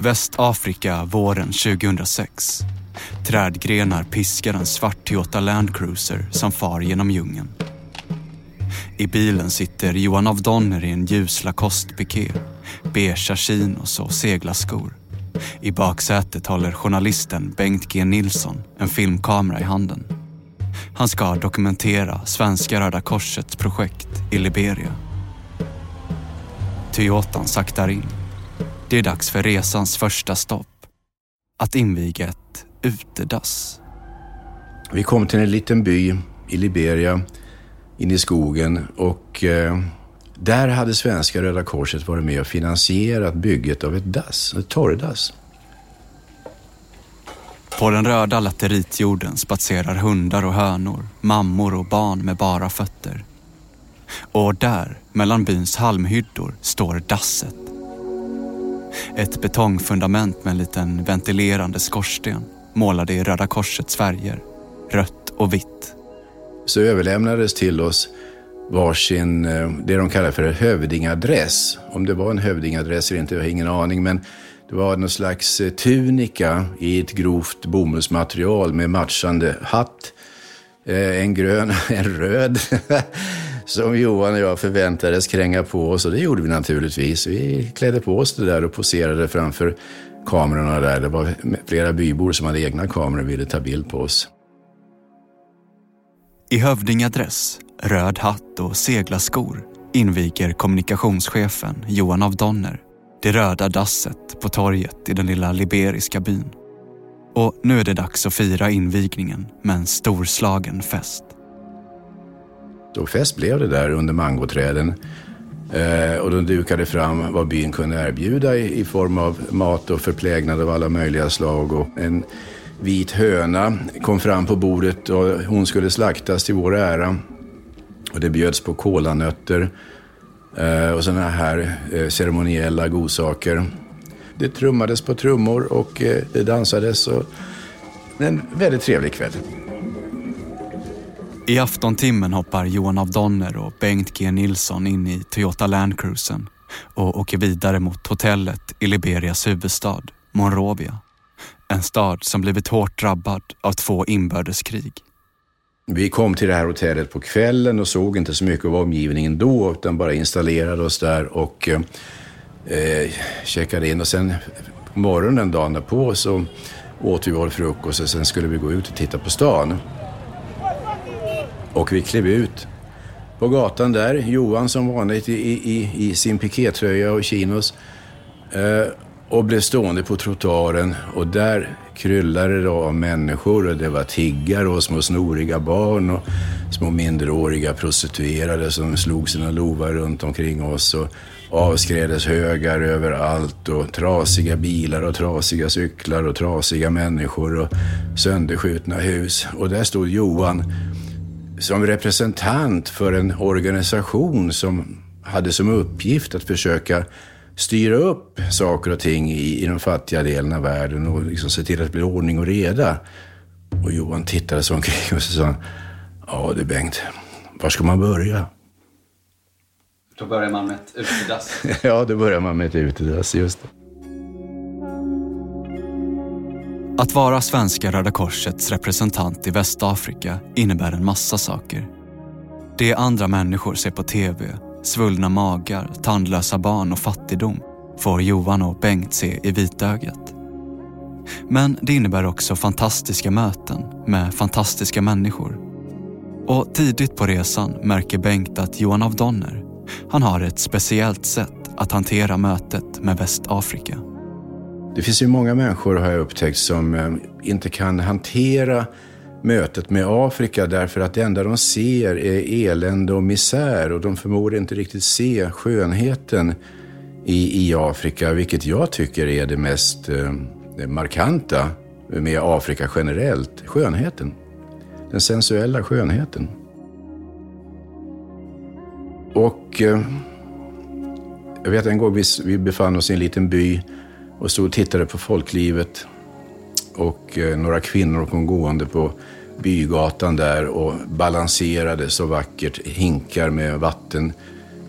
Västafrika våren 2006. Trädgrenar piskar en svart Toyota Land Cruiser som far genom djungeln. I bilen sitter Johan af Donner i en ljus Lacoste-piké, beiga chinos och seglarskor. I baksätet håller journalisten Bengt G Nilsson en filmkamera i handen. Han ska dokumentera Svenska Röda Korsets projekt i Liberia. Toyotan saktar in. Det är dags för resans första stopp. Att inviga ett utedass. Vi kom till en liten by i Liberia, in i skogen och eh, där hade Svenska Röda Korset varit med och finansierat bygget av ett dass, ett torrdass. På den röda lateritjorden spatserar hundar och hönor, mammor och barn med bara fötter. Och där, mellan byns halmhyddor, står dasset. Ett betongfundament med en liten ventilerande skorsten målade i Röda Korsets färger, rött och vitt. Så överlämnades till oss varsin, eh, det de kallar för en hövdingadress. Om det var en hövdingadress eller inte, jag har ingen aning. Men det var någon slags eh, tunika i ett grovt bomullsmaterial med matchande hatt. Eh, en grön, en röd. Som Johan och jag förväntades kränga på oss och det gjorde vi naturligtvis. Vi klädde på oss det där och poserade framför kamerorna där. Det var flera bybor som hade egna kameror och ville ta bild på oss. I hövdingadress, röd hatt och seglarskor inviger kommunikationschefen Johan av Donner det röda dasset på torget i den lilla liberiska byn. Och nu är det dags att fira invigningen med en storslagen fest. Och fest blev det där under mangoträden. Eh, och de dukade fram vad byn kunde erbjuda i, i, form av mat och förplägnad av alla möjliga slag. Och en vit höna kom fram på bordet och hon skulle slaktas till vår ära. Och det bjöds på kolanötter eh, och sådana här eh, ceremoniella godsaker. Det trummades på trummor och eh, det dansades. Och en väldigt trevlig kväll. I aftontimmen hoppar Johan av Donner och Bengt G Nilsson in i Toyota Land Cruisen och åker vidare mot hotellet i Liberias huvudstad, Monrovia. En stad som blivit hårt drabbad av två inbördeskrig. Vi kom till det här hotellet på kvällen och såg inte så mycket av omgivningen då, utan bara installerade oss där och eh, checkade in. Och sen på morgonen dagen därpå så åt vi vår frukost och sen skulle vi gå ut och titta på stan. Och vi klev ut på gatan där, Johan som vanligt i, i, i sin pikétröja och chinos. Eh, och blev stående på trottoaren och där kryllade det av människor och det var tiggare och små snoriga barn och små minderåriga prostituerade som slog sina lovar runt omkring oss och avskrädeshögar överallt och trasiga bilar och trasiga cyklar och trasiga människor och sönderskjutna hus. Och där stod Johan som representant för en organisation som hade som uppgift att försöka styra upp saker och ting i, i de fattiga delarna av världen och liksom se till att det blir ordning och reda. Och Johan tittade sig omkring och så sa ja du Bengt, var ska man börja? Då börjar man med ett utedass. ja, då börjar man med ett utedass, just det. Att vara Svenska Röda Korsets representant i Västafrika innebär en massa saker. Det andra människor ser på TV svullna magar, tandlösa barn och fattigdom får Johan och Bengt se i vitögat. Men det innebär också fantastiska möten med fantastiska människor. Och tidigt på resan märker Bengt att Johan av Donner, han har ett speciellt sätt att hantera mötet med Västafrika. Det finns ju många människor har jag upptäckt som eh, inte kan hantera mötet med Afrika därför att det enda de ser är elände och misär och de förmår inte riktigt se skönheten i, i Afrika, vilket jag tycker är det mest eh, markanta med Afrika generellt. Skönheten. Den sensuella skönheten. Och eh, jag vet en gång vi, vi befann oss i en liten by och stod och tittade på folklivet och eh, några kvinnor kom gående på bygatan där och balanserade så vackert, hinkar med vatten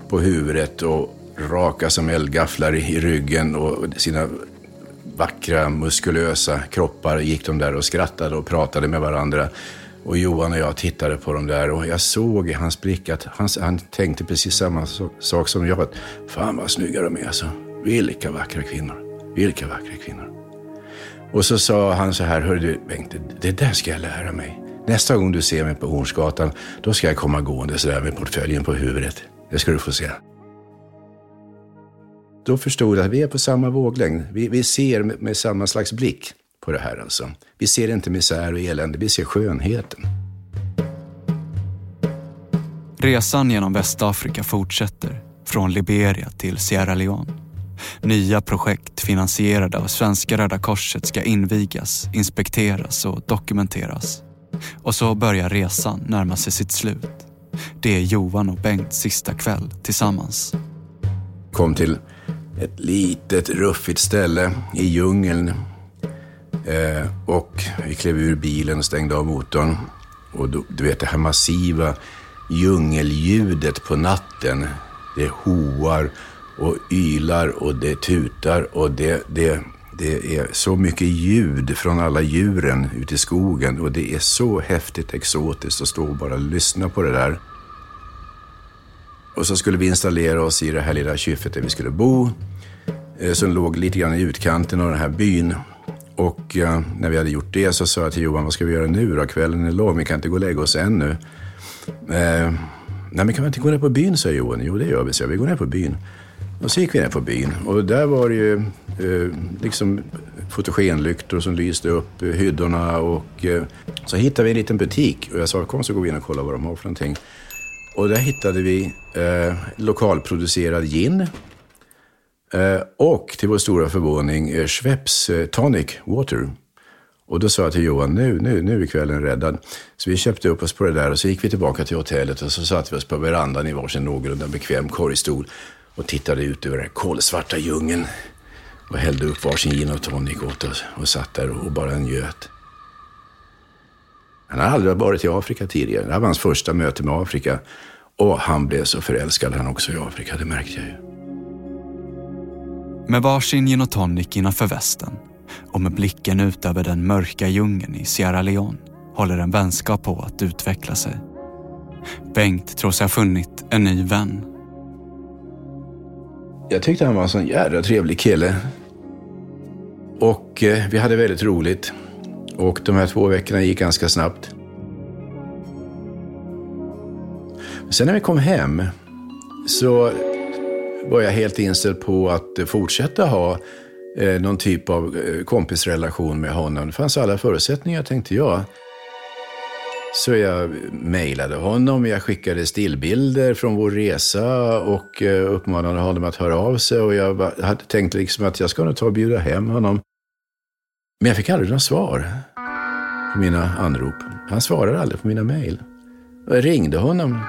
på huvudet och raka som eldgafflar i ryggen och sina vackra, muskulösa kroppar gick de där och skrattade och pratade med varandra. Och Johan och jag tittade på dem där och jag såg i hans blick att han, han tänkte precis samma sak som jag. Att, Fan vad snygga de är alltså. Vilka vackra kvinnor. Vilka vackra kvinnor. Och så sa han så här, hörru du Bengt, det där ska jag lära mig. Nästa gång du ser mig på Hornsgatan, då ska jag komma gående sådär med portföljen på huvudet. Det ska du få se. Då förstod jag att vi är på samma våglängd. Vi, vi ser med, med, samma slags blick på det här alltså. Vi ser inte misär och elände, vi ser skönheten. Resan genom Västafrika fortsätter, från Liberia till Sierra Leone. Nya projekt finansierade av Svenska Röda Korset ska invigas, inspekteras och dokumenteras. Och så börjar resan närma sig sitt slut. Det är Johan och Bengts sista kväll tillsammans. Kom till ett litet ruffigt ställe i djungeln. Eh, och vi klev ur bilen stängde av motorn. Och då, du vet det här massiva djungelljudet på natten. Det hoar och ylar och det tutar och det, det, det är så mycket ljud från alla djuren ute i skogen och det är så häftigt exotiskt att stå och bara lyssna på det där. Och så skulle vi installera oss i det här lilla kyffet där vi skulle bo, eh, som låg lite grann i utkanten av den här byn. Och eh, när vi hade gjort det så sa jag till Johan, vad ska vi göra nu då? Kvällen är lång, vi kan inte gå och lägga oss ännu. Eh, Nej, men kan vi inte gå ner på byn, sa Johan. Jo, det gör vi, så vi går ner på byn. Och så gick vi ner på byn och där var det ju eh, liksom fotogenlyktor som lyste upp eh, hyddorna och eh, så hittade vi en liten butik och jag sa kom så går vi in och kollar vad de har för någonting. Och där hittade vi eh, lokalproducerad gin eh, och till vår stora förvåning eh, Schweppes eh, Tonic Water. Och då sa jag till Johan, nu, nu, nu är kvällen räddad. Så vi köpte upp oss på det där och så gick vi tillbaka till hotellet och så satte vi oss på verandan i varsin någorlunda bekväm korgstol och tittade ut över den kolsvarta djungeln och hällde upp varsin gin och tonic åt oss och satt där och bara njöt. Han hade aldrig varit i Afrika tidigare. Det här var hans första möte med Afrika. Och han blev så förälskad han också i Afrika, det märkte jag ju. Med varsin gin och tonic innanför västen och med blicken ut över den mörka djungeln i Sierra Leone håller en vänskap på att utveckla sig. Bengt tror sig ha funnit en ny vän jag tyckte han var en sån jävla trevlig kille. Och eh, vi hade väldigt roligt. Och de här två veckorna gick ganska snabbt. Sen när vi kom hem så var jag helt inställd på att eh, fortsätta ha eh, någon typ av eh, kompisrelation med honom. Det fanns alla förutsättningar tänkte jag. Så jag mejlade honom, jag skickade stillbilder från vår resa och eh, uppmanade honom att höra av sig. Och jag hade tänkt liksom att jag ska nog ta och bjuda hem honom. Men jag fick aldrig några svar på mina anrop. Han svarade aldrig på mina mejl. Jag ringde honom.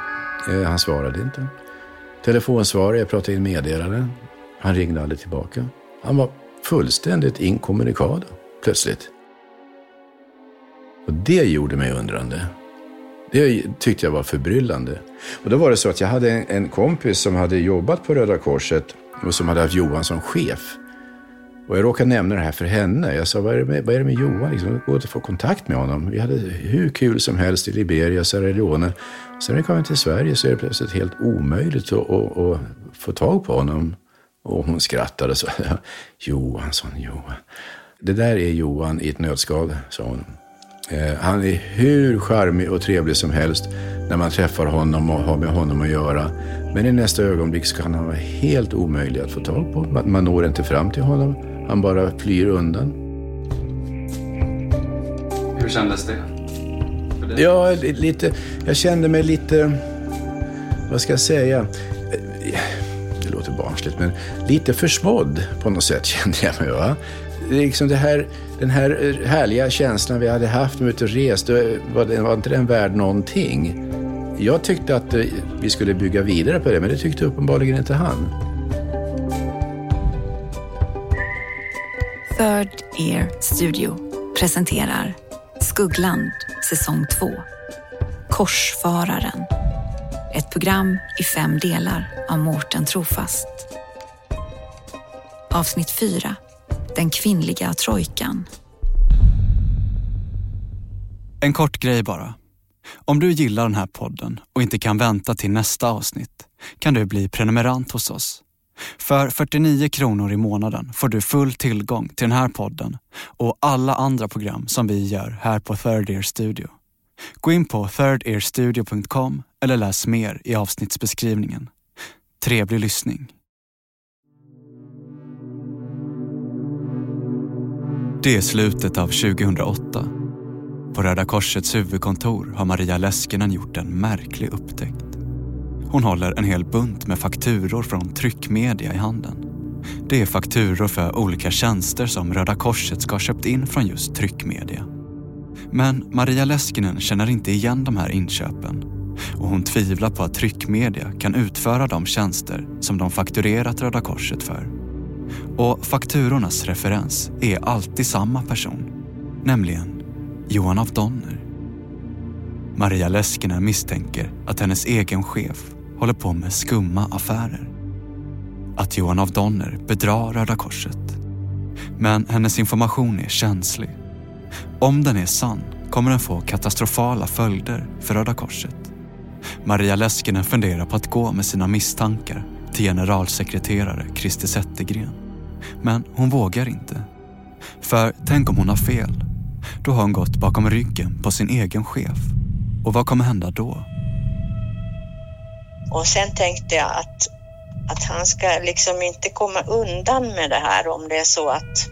Eh, han svarade inte. Telefonsvarare jag pratade in meddelanden. Han ringde aldrig tillbaka. Han var fullständigt inkommunikado plötsligt. Och det gjorde mig undrande. Det tyckte jag var förbryllande. Och då var det så att jag hade en, kompis som hade jobbat på Röda Korset och som hade haft Johan som chef. Och jag råkade nämna det här för henne. Jag sa, vad är det med, vad är det med Johan? Liksom, gå och få kontakt med honom. Vi hade hur kul som helst i Liberia, Sierra Leone. Sen när vi kom till Sverige så är det plötsligt helt omöjligt att, att, att få tag på honom. Och hon skrattade och sa, Johansson, Johan. Det där är Johan i ett nötskal, sa hon. Eh, han är hur charmig och trevlig som helst när man träffar honom och har med honom att göra. Men i nästa ögonblick så kan han vara helt omöjlig att få tag på. Man, når inte fram till honom. Han bara flyr undan. Hur kändes det? Ja, lite... Jag kände mig lite... Vad ska jag säga? Det låter barnsligt, men lite försmådd på något sätt kände jag mig. Va? Liksom det här, den här eh, härliga känslan vi hade haft när vi ute och reste, var, var inte den värd någonting? Jag tyckte att eh, vi skulle bygga vidare på det, men det tyckte uppenbarligen inte han. Third Ear Studio presenterar Skuggland säsong 2. Korsfararen. Ett program i fem delar av Mårten Trofast. Avsnitt 4 den kvinnliga trojkan. En kort grej bara. Om du gillar den här podden och inte kan vänta till nästa avsnitt kan du bli prenumerant hos oss. För 49 kronor i månaden får du full tillgång till den här podden och alla andra program som vi gör här på Third Ear Studio. Gå in på thirdearstudio.com eller läs mer i avsnittsbeskrivningen. Trevlig lyssning. Det är slutet av 2008. På Röda Korsets huvudkontor har Maria Leskinen gjort en märklig upptäckt. Hon håller en hel bunt med fakturor från tryckmedia i handen. Det är fakturor för olika tjänster som Röda Korset ska ha köpt in från just tryckmedia. Men Maria Leskinen känner inte igen de här inköpen och hon tvivlar på att tryckmedia kan utföra de tjänster som de fakturerat Röda Korset för. Och fakturornas referens är alltid samma person, nämligen Johan af Donner. Maria Leskinen misstänker att hennes egen chef håller på med skumma affärer. Att Johan af Donner bedrar Röda Korset. Men hennes information är känslig. Om den är sann kommer den få katastrofala följder för Röda Korset. Maria Leskinen funderar på att gå med sina misstankar till generalsekreterare Christer Zettergren. Men hon vågar inte. För tänk om hon har fel? Då har hon gått bakom ryggen på sin egen chef. Och vad kommer hända då? Och sen tänkte jag att, att han ska liksom inte komma undan med det här om det är så att,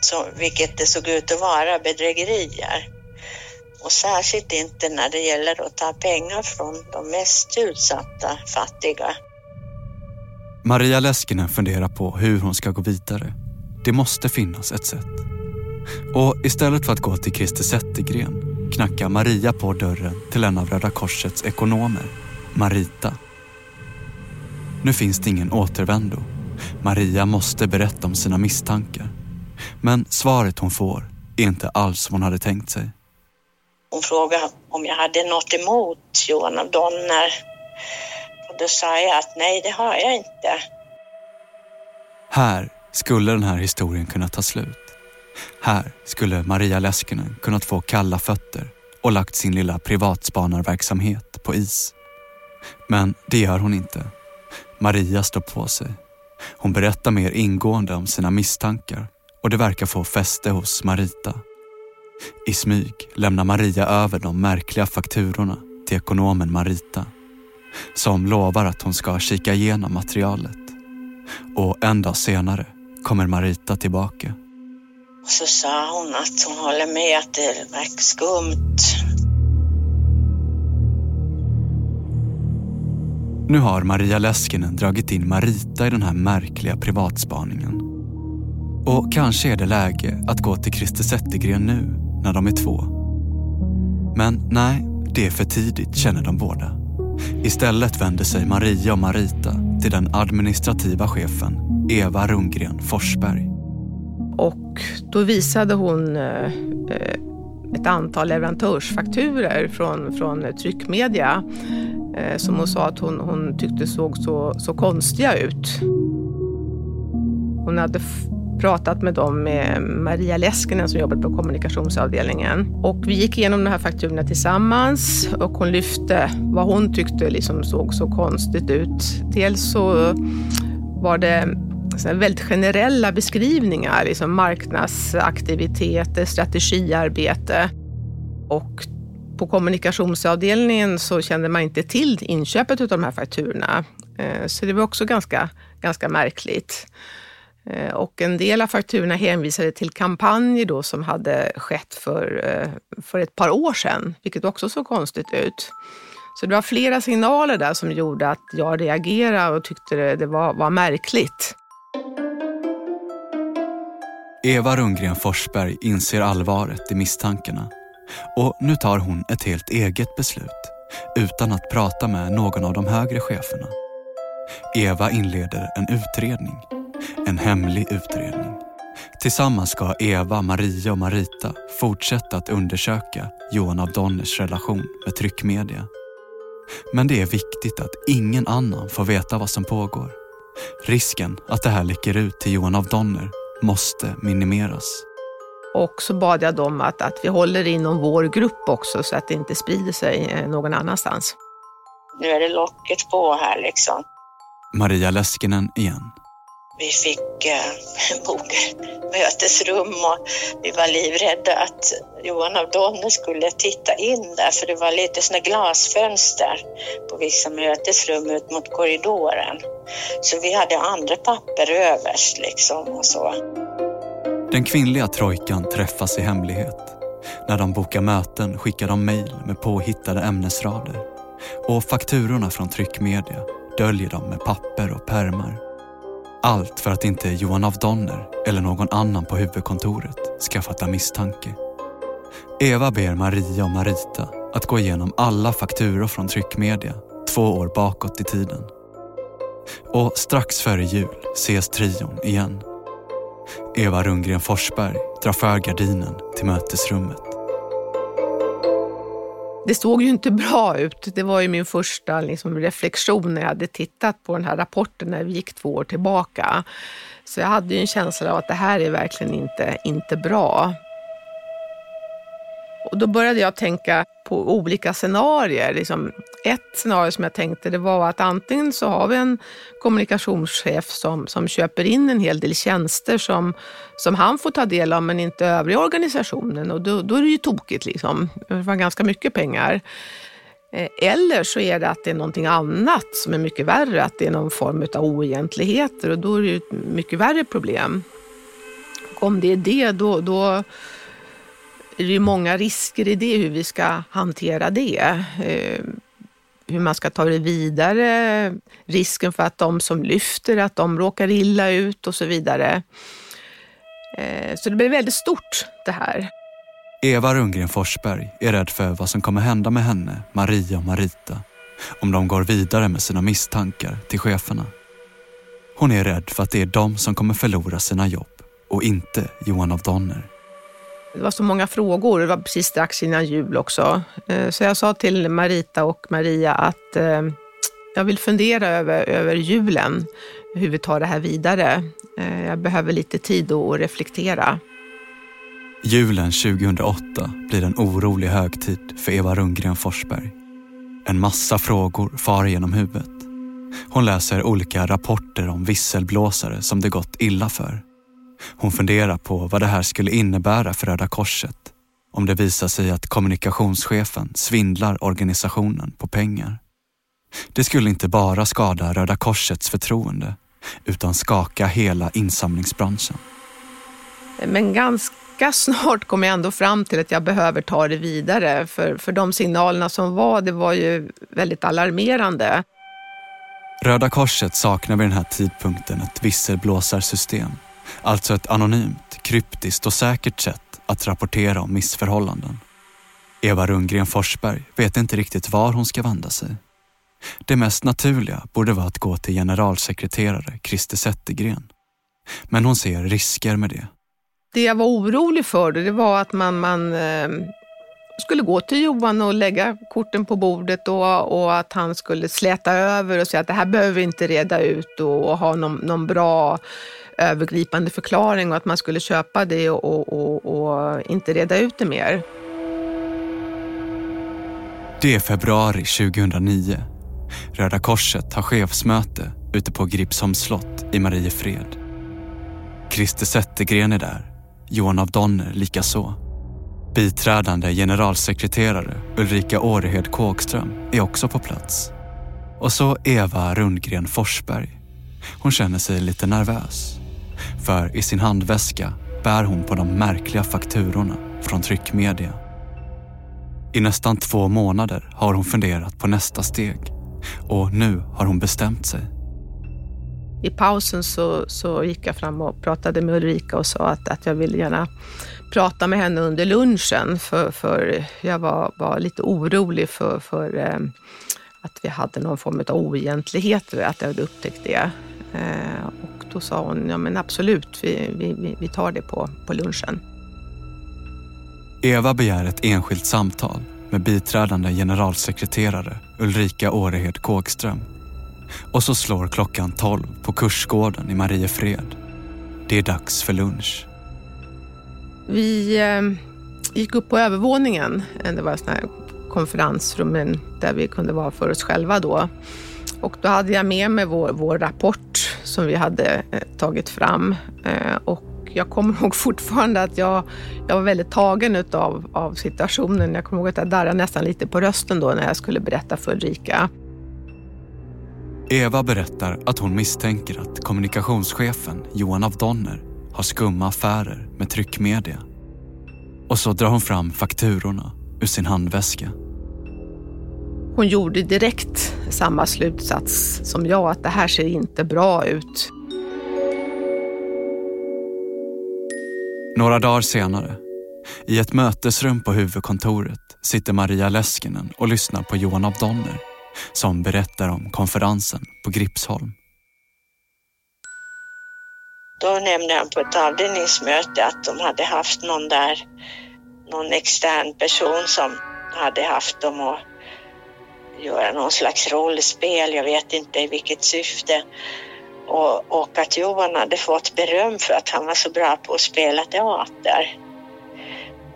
så, vilket det såg ut att vara, bedrägerier. Och särskilt inte när det gäller att ta pengar från de mest utsatta fattiga. Maria Leskinen funderar på hur hon ska gå vidare. Det måste finnas ett sätt. Och istället för att gå till Christer Zettergren knackar Maria på dörren till en av Röda Korsets ekonomer, Marita. Nu finns det ingen återvändo. Maria måste berätta om sina misstankar. Men svaret hon får är inte alls som hon hade tänkt sig. Hon frågade om jag hade något emot Johan av Donner. Då sa jag att nej, det har jag inte. Här skulle den här historien kunna ta slut. Här skulle Maria Leskinen kunnat få kalla fötter och lagt sin lilla privatspanarverksamhet på is. Men det gör hon inte. Maria står på sig. Hon berättar mer ingående om sina misstankar och det verkar få fäste hos Marita. I smyg lämnar Maria över de märkliga fakturorna till ekonomen Marita som lovar att hon ska kika igenom materialet. Och en dag senare kommer Marita tillbaka. Och så sa hon att hon håller med att det verkar skumt. Nu har Maria Leskinen dragit in Marita i den här märkliga privatspaningen. Och kanske är det läge att gå till Christer Zettergren nu, när de är två. Men nej, det är för tidigt känner de båda. Istället vänder sig Maria och Marita till den administrativa chefen Eva Rundgren Forsberg. Och då visade hon eh, eh, ett antal leverantörsfakturer från, från tryckmedia eh, som hon sa att hon, hon tyckte såg så, så konstiga ut. Hon hade pratat med dem, med Maria Leskinen som jobbar på kommunikationsavdelningen. Och vi gick igenom de här fakturorna tillsammans och hon lyfte vad hon tyckte liksom såg så konstigt ut. Dels så var det väldigt generella beskrivningar, liksom marknadsaktiviteter, strategiarbete. Och på kommunikationsavdelningen så kände man inte till inköpet av de här fakturorna. Eh, så det var också ganska, ganska märkligt. Eh, och en del av fakturorna hänvisade till kampanjer då som hade skett för, eh, för ett par år sedan, vilket också såg konstigt ut. Så det var flera signaler där som gjorde att jag reagerade och tyckte det, det var, var märkligt. Eva Rundgren Forsberg inser allvaret i misstankarna och nu tar hon ett helt eget beslut utan att prata med någon av de högre cheferna. Eva inleder en utredning, en hemlig utredning. Tillsammans ska Eva, Maria och Marita fortsätta att undersöka Johan av Donners relation med tryckmedia. Men det är viktigt att ingen annan får veta vad som pågår. Risken att det här läcker ut till Johan av Donner måste minimeras. Och så bad jag dem att, att vi håller inom vår grupp också så att det inte sprider sig eh, någon annanstans. Nu är det locket på här liksom. Maria Leskinen igen. Vi fick eh, boka mötesrum och vi var livrädda att Johan av Donner skulle titta in där för det var lite såna glasfönster på vissa mötesrum ut mot korridoren. Så vi hade andra papper överst liksom och så. Den kvinnliga trojkan träffas i hemlighet. När de bokar möten skickar de mejl med påhittade ämnesrader. Och fakturorna från tryckmedia döljer de med papper och pärmar. Allt för att inte Johan af Donner eller någon annan på huvudkontoret ska fatta misstanke. Eva ber Maria och Marita att gå igenom alla fakturor från tryckmedia två år bakåt i tiden. Och strax före jul ses trion igen. Eva Rundgren Forsberg drar för gardinen till mötesrummet. Det såg ju inte bra ut. Det var ju min första liksom, reflektion när jag hade tittat på den här rapporten när vi gick två år tillbaka. Så jag hade ju en känsla av att det här är verkligen inte, inte bra. Och då började jag tänka på olika scenarier. Liksom ett scenario som jag tänkte det var att antingen så har vi en kommunikationschef som, som köper in en hel del tjänster som, som han får ta del av men inte övriga organisationen och då, då är det ju tokigt. Liksom. Det var ganska mycket pengar. Eh, eller så är det att det är någonting annat som är mycket värre, att det är någon form av oegentligheter och då är det ju ett mycket värre problem. Och om det är det, då, då är det ju många risker i det, hur vi ska hantera det. Eh, hur man ska ta det vidare, risken för att de som lyfter, att de råkar illa ut och så vidare. Eh, så det blir väldigt stort det här. Eva Rundgren Forsberg är rädd för vad som kommer hända med henne, Maria och Marita om de går vidare med sina misstankar till cheferna. Hon är rädd för att det är de som kommer förlora sina jobb och inte Johan av Donner. Det var så många frågor, det var precis strax innan jul också. Eh, så jag sa till Marita och Maria att eh, jag vill fundera över, över julen, hur vi tar det här vidare. Eh, jag behöver lite tid att reflektera. Julen 2008 blir en orolig högtid för Eva Rundgren Forsberg. En massa frågor far genom huvudet. Hon läser olika rapporter om visselblåsare som det gått illa för. Hon funderar på vad det här skulle innebära för Röda Korset om det visar sig att kommunikationschefen svindlar organisationen på pengar. Det skulle inte bara skada Röda Korsets förtroende utan skaka hela insamlingsbranschen. Men ganska snart kom jag ändå fram till att jag behöver ta det vidare för, för de signalerna som var, det var ju väldigt alarmerande. Röda Korset saknar vid den här tidpunkten ett visselblåsarsystem Alltså ett anonymt, kryptiskt och säkert sätt att rapportera om missförhållanden. Eva Rundgren Forsberg vet inte riktigt var hon ska vända sig. Det mest naturliga borde vara att gå till generalsekreterare Christer Zettergren. Men hon ser risker med det. Det jag var orolig för det var att man, man eh, skulle gå till Johan och lägga korten på bordet och, och, att han skulle släta över och säga att det här behöver vi inte reda ut och, och ha någon, någon bra övergripande förklaring och att man skulle köpa det och, och, och inte reda ut det mer. Det är februari 2009. Röda Korset har chefsmöte ute på Gripsholms slott i Mariefred. Christer Zettergren är där, Johan av Donner likaså. Biträdande generalsekreterare Ulrika Årehed Kågström är också på plats. Och så Eva Rundgren Forsberg. Hon känner sig lite nervös. För i sin handväska bär hon på de märkliga fakturorna från tryckmedia. I nästan två månader har hon funderat på nästa steg och nu har hon bestämt sig. I pausen så, så gick jag fram och pratade med Ulrika och sa att, att jag ville gärna prata med henne under lunchen för, för jag var, var lite orolig för, för eh, att vi hade någon form av oegentligheter, att jag hade upptäckt det. Eh, och då sa hon, ja men absolut, vi, vi, vi tar det på, på lunchen. Eva begär ett enskilt samtal med biträdande generalsekreterare Ulrika Årehed Kågström. Och så slår klockan 12 på Kursgården i Mariefred. Det är dags för lunch. Vi eh, gick upp på övervåningen. Det var sådana här konferensrum där vi kunde vara för oss själva då. Och då hade jag med mig vår, vår rapport som vi hade eh, tagit fram. Eh, och jag kommer ihåg fortfarande att jag, jag var väldigt tagen utav, av situationen. Jag kommer ihåg att jag darrade nästan lite på rösten då när jag skulle berätta för Ulrika. Eva berättar att hon misstänker att kommunikationschefen Johan af Donner har skumma affärer med tryckmedia. Och så drar hon fram fakturorna ur sin handväska. Hon gjorde direkt samma slutsats som jag, att det här ser inte bra ut. Några dagar senare, i ett mötesrum på huvudkontoret sitter Maria Leskinen och lyssnar på Johan af Donner som berättar om konferensen på Gripsholm. Då nämnde han på ett avdelningsmöte att de hade haft någon där, någon extern person som hade haft dem att göra någon slags rollspel, jag vet inte i vilket syfte. Och, och att Johan hade fått beröm för att han var så bra på att spela teater.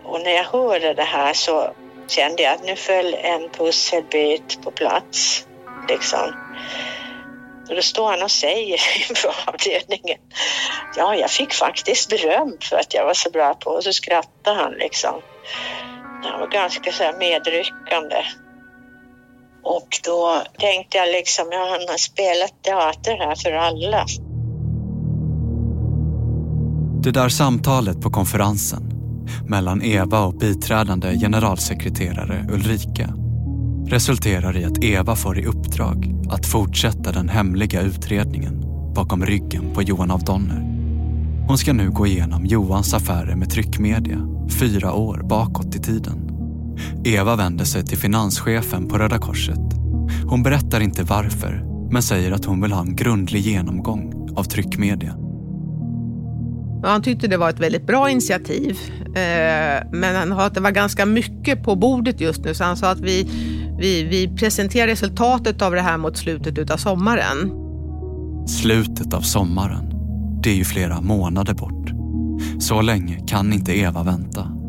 Och när jag hörde det här så kände jag att nu föll en pusselbit på plats. Liksom. Och då står han och säger inför avdelningen, ja jag fick faktiskt beröm för att jag var så bra på och så skrattade han liksom. Han var ganska så här medryckande. Och då tänkte jag liksom, ja han har spelat teater här för alla. Det där samtalet på konferensen mellan Eva och biträdande generalsekreterare Ulrika resulterar i att Eva får i uppdrag att fortsätta den hemliga utredningen bakom ryggen på Johan af Donner. Hon ska nu gå igenom Johans affärer med tryckmedia fyra år bakåt i tiden. Eva vänder sig till finanschefen på Röda Korset. Hon berättar inte varför, men säger att hon vill ha en grundlig genomgång av tryckmedia. Han tyckte det var ett väldigt bra initiativ, eh, men han sa att det var ganska mycket på bordet just nu, så han sa att vi, vi, vi presenterar resultatet av det här mot slutet av sommaren. Slutet av sommaren, det är ju flera månader bort. Så länge kan inte Eva vänta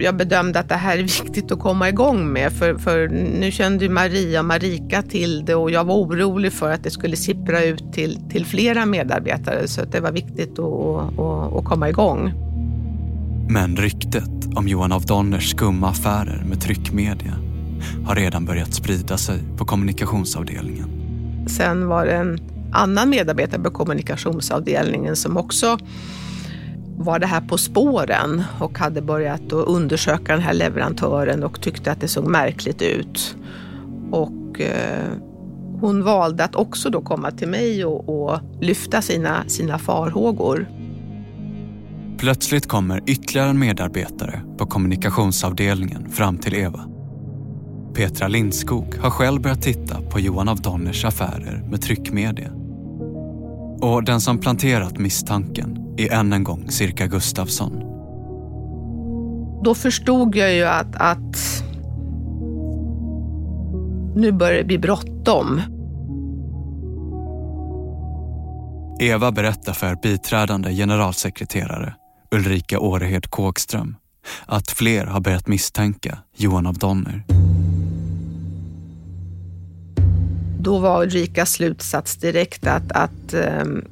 jag bedömde att det här är viktigt att komma igång med för, för nu kände Maria och Marika till det och jag var orolig för att det skulle sippra ut till, till flera medarbetare så att det var viktigt att, att, att komma igång. Men ryktet om Johan af Donners skumma affärer med tryckmedia har redan börjat sprida sig på kommunikationsavdelningen. Sen var det en annan medarbetare på kommunikationsavdelningen som också var det här på spåren och hade börjat undersöka den här leverantören och tyckte att det såg märkligt ut. Och eh, hon valde att också då komma till mig och, och lyfta sina, sina farhågor. Plötsligt kommer ytterligare en medarbetare på kommunikationsavdelningen fram till Eva. Petra Lindskog har själv börjat titta på Johan av Donners affärer med tryckmedia. Och den som planterat misstanken är än en gång Cirka Gustafsson. Då förstod jag ju att, att nu börjar det bli bråttom. Eva berättar för biträdande generalsekreterare Ulrika Årehed Kågström att fler har börjat misstänka Johan av Donner. Då var Ulrikas slutsats direkt att, att um,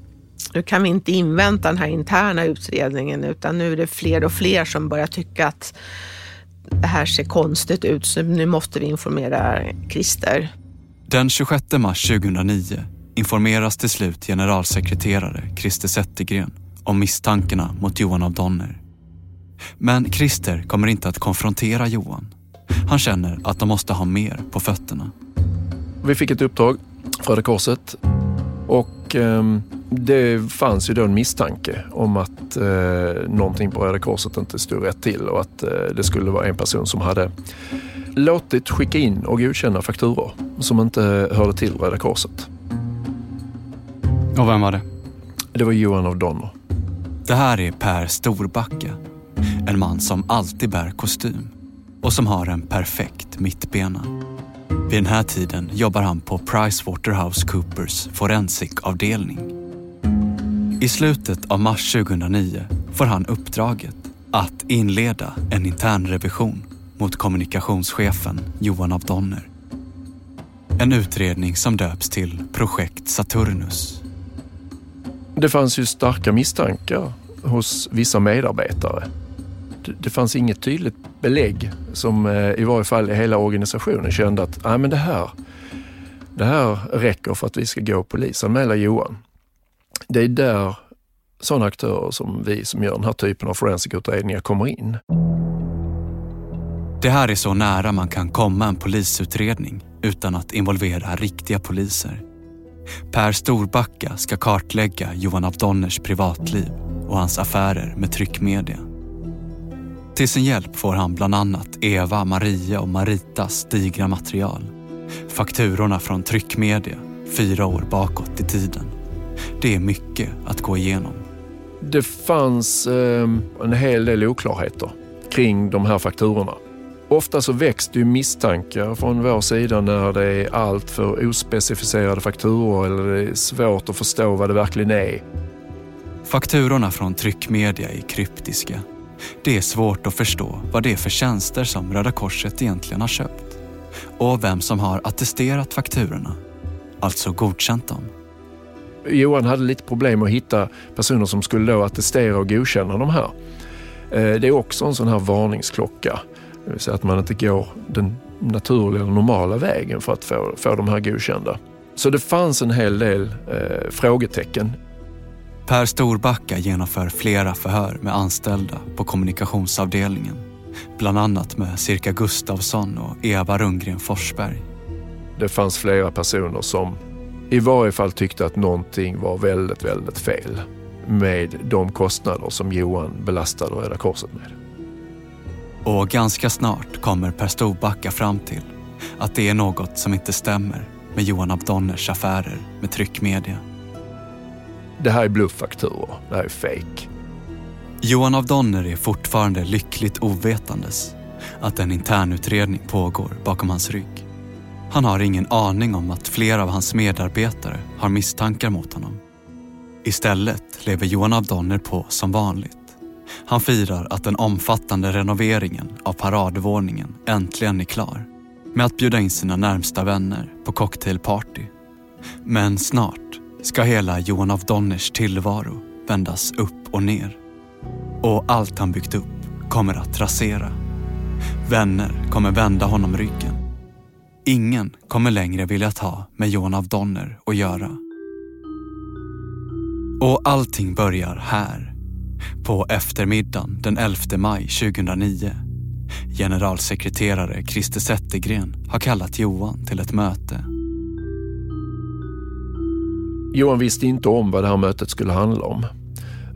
nu kan vi inte invänta den här interna utredningen utan nu är det fler och fler som börjar tycka att det här ser konstigt ut så nu måste vi informera Christer. Den 26 mars 2009 informeras till slut generalsekreterare Christer Zettergren om misstankarna mot Johan av Donner. Men Christer kommer inte att konfrontera Johan. Han känner att de måste ha mer på fötterna. Vi fick ett uppdrag Röda Korset och eh, det fanns ju då en misstanke om att eh, någonting på Röda Korset inte stod rätt till och att eh, det skulle vara en person som hade låtit skicka in och godkänna fakturor som inte hörde till Röda Korset. Och vem var det? Det var Johan av Donner. Det här är Per Storbacka. En man som alltid bär kostym och som har en perfekt mittbena. Vid den här tiden jobbar han på PricewaterhouseCoopers Forensic-avdelning. I slutet av mars 2009 får han uppdraget att inleda en internrevision mot kommunikationschefen Johan af Donner. En utredning som döps till Projekt Saturnus. Det fanns ju starka misstankar hos vissa medarbetare. Det fanns inget tydligt belägg som eh, i varje fall hela organisationen kände att Nej, men det, här, det här räcker för att vi ska gå och polisanmäla Johan. Det är där sådana aktörer som vi som gör den här typen av forensikutredningar kommer in. Det här är så nära man kan komma en polisutredning utan att involvera riktiga poliser. Per Storbacka ska kartlägga Johan af Donners privatliv och hans affärer med tryckmedia. Till sin hjälp får han bland annat Eva, Maria och Maritas digra material. Fakturorna från tryckmedia fyra år bakåt i tiden. Det är mycket att gå igenom. Det fanns eh, en hel del oklarheter kring de här fakturorna. Ofta så väcks det ju misstankar från vår sida när det är allt för ospecificerade fakturor eller det är svårt att förstå vad det verkligen är. Fakturorna från tryckmedia är kryptiska. Det är svårt att förstå vad det är för tjänster som Röda Korset egentligen har köpt och vem som har attesterat fakturorna, alltså godkänt dem. Johan hade lite problem att hitta personer som skulle då attestera och godkänna de här. Eh, det är också en sån här varningsklocka. Det vill säga att man inte går den naturliga normala vägen för att få, få de här godkända. Så det fanns en hel del eh, frågetecken. Per Storbacka genomför flera förhör med anställda på kommunikationsavdelningen. Bland annat med Cirka Gustavsson och Eva Rundgren Forsberg. Det fanns flera personer som i varje fall tyckte att någonting var väldigt, väldigt fel med de kostnader som Johan belastade Röda Korset med. Och ganska snart kommer Per Storbacka fram till att det är något som inte stämmer med Johan af Donners affärer med tryckmedia. Det här är blufffakturor. Det här är fake. Johan af Donner är fortfarande lyckligt ovetandes att en internutredning pågår bakom hans rygg. Han har ingen aning om att flera av hans medarbetare har misstankar mot honom. Istället lever Johan af Donner på som vanligt. Han firar att den omfattande renoveringen av paradvåningen äntligen är klar med att bjuda in sina närmsta vänner på cocktailparty. Men snart ska hela Johan af Donners tillvaro vändas upp och ner. Och allt han byggt upp kommer att rasera. Vänner kommer vända honom ryggen. Ingen kommer längre vilja ta med Johan af Donner att göra. Och allting börjar här. På eftermiddagen den 11 maj 2009. Generalsekreterare Christer Zettergren har kallat Johan till ett möte. Johan visste inte om vad det här mötet skulle handla om.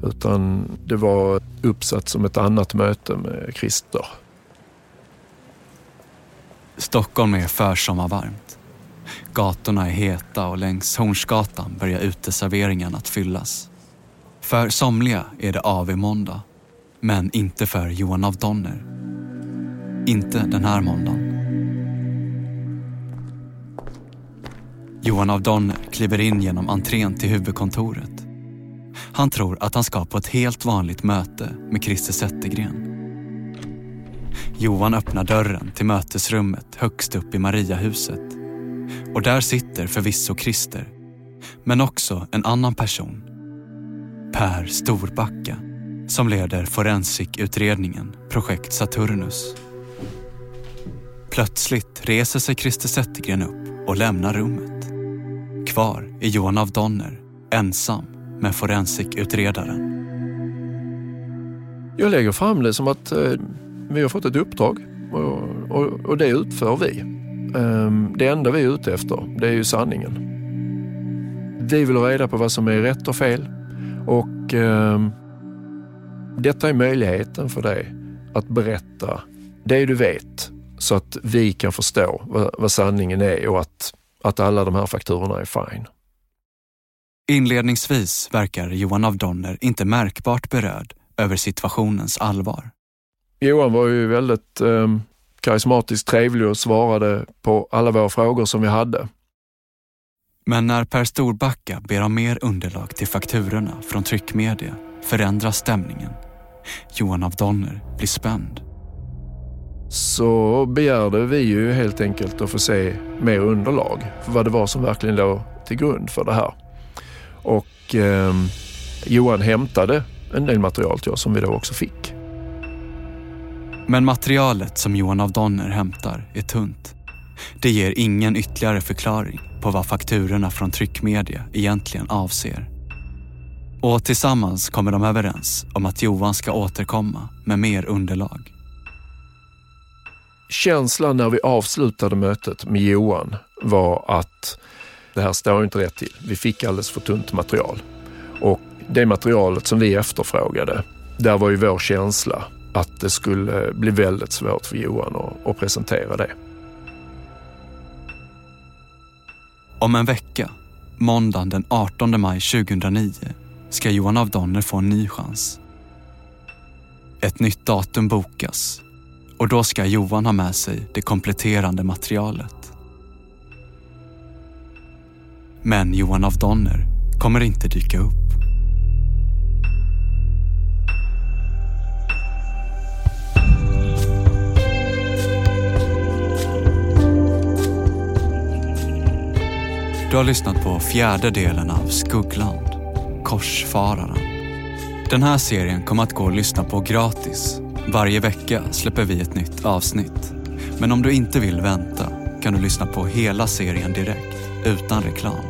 Utan det var uppsatt som ett annat möte med Christer. Stockholm är försommarvarmt. Gatorna är heta och längs Hornsgatan börjar uteserveringarna att fyllas. För somliga är det AV-måndag, men inte för Johan af Donner. Inte den här måndagen. Johan af Donner kliver in genom entrén till huvudkontoret. Han tror att han ska på ett helt vanligt möte med Christer Zettergren. Johan öppnar dörren till mötesrummet högst upp i Mariahuset. Och där sitter förvisso Christer, men också en annan person. Per Storbacka, som leder Forensikutredningen Projekt Saturnus. Plötsligt reser sig Christer Zettergren upp och lämnar rummet. Kvar är Johan af Donner, ensam med forensikutredaren. Jag lägger fram det som att eh, vi har fått ett uppdrag och, och, och det utför vi. Ehm, det enda vi är ute efter, det är ju sanningen. Vi vill ha reda på vad som är rätt och fel och ehm, detta är möjligheten för dig att berätta det du vet så att vi kan förstå vad, vad sanningen är och att, att alla de här fakturorna är fine. Inledningsvis verkar Johan af Donner inte märkbart berörd över situationens allvar. Johan var ju väldigt eh, karismatiskt trevlig och svarade på alla våra frågor som vi hade. Men när Per Storbacka ber om mer underlag till fakturorna från tryckmedia förändras stämningen. Johan af Donner blir spänd. Så begärde vi ju helt enkelt att få se mer underlag för vad det var som verkligen låg till grund för det här. Och eh, Johan hämtade en del material till oss som vi då också fick. Men materialet som Johan av Donner hämtar är tunt. Det ger ingen ytterligare förklaring på vad fakturorna från tryckmedia egentligen avser. Och tillsammans kommer de överens om att Johan ska återkomma med mer underlag. Känslan när vi avslutade mötet med Johan var att det här står inte rätt till. Vi fick alldeles för tunt material. Och det materialet som vi efterfrågade, där var ju vår känsla att det skulle bli väldigt svårt för Johan att, att presentera det. Om en vecka, måndagen den 18 maj 2009, ska Johan av Donner få en ny chans. Ett nytt datum bokas och då ska Johan ha med sig det kompletterande materialet. Men Johan av Donner kommer inte dyka upp. Du har lyssnat på fjärde delen av Skuggland, Korsfararen. Den här serien kommer att gå att lyssna på gratis. Varje vecka släpper vi ett nytt avsnitt. Men om du inte vill vänta kan du lyssna på hela serien direkt, utan reklam.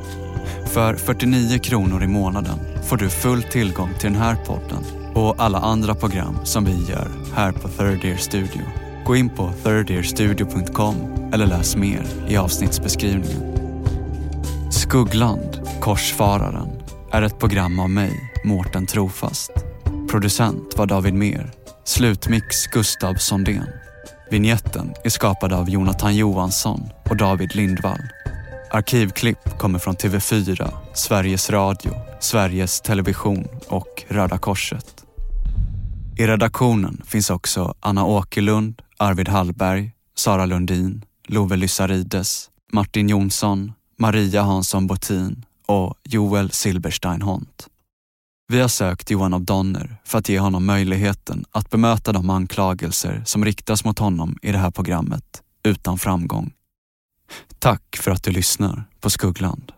För 49 kronor i månaden får du full tillgång till den här podden och alla andra program som vi gör här på Third Ear Studio. Gå in på thirdearstudio.com eller läs mer i avsnittsbeskrivningen. Skuggland, Korsfararen, är ett program av mig, Mårten Trofast. Producent var David Mer. Slutmix Gustav Sondén. Vignetten är skapad av Jonathan Johansson och David Lindvall. Arkivklipp kommer från TV4, Sveriges Radio, Sveriges Television och Röda Korset. I redaktionen finns också Anna Åkerlund, Arvid Hallberg, Sara Lundin, Love Lyssarides, Martin Jonsson, Maria Hansson Botin och Joel Silberstein Hont. Vi har sökt Johan av Donner för att ge honom möjligheten att bemöta de anklagelser som riktas mot honom i det här programmet utan framgång. Tack för att du lyssnar på Skuggland.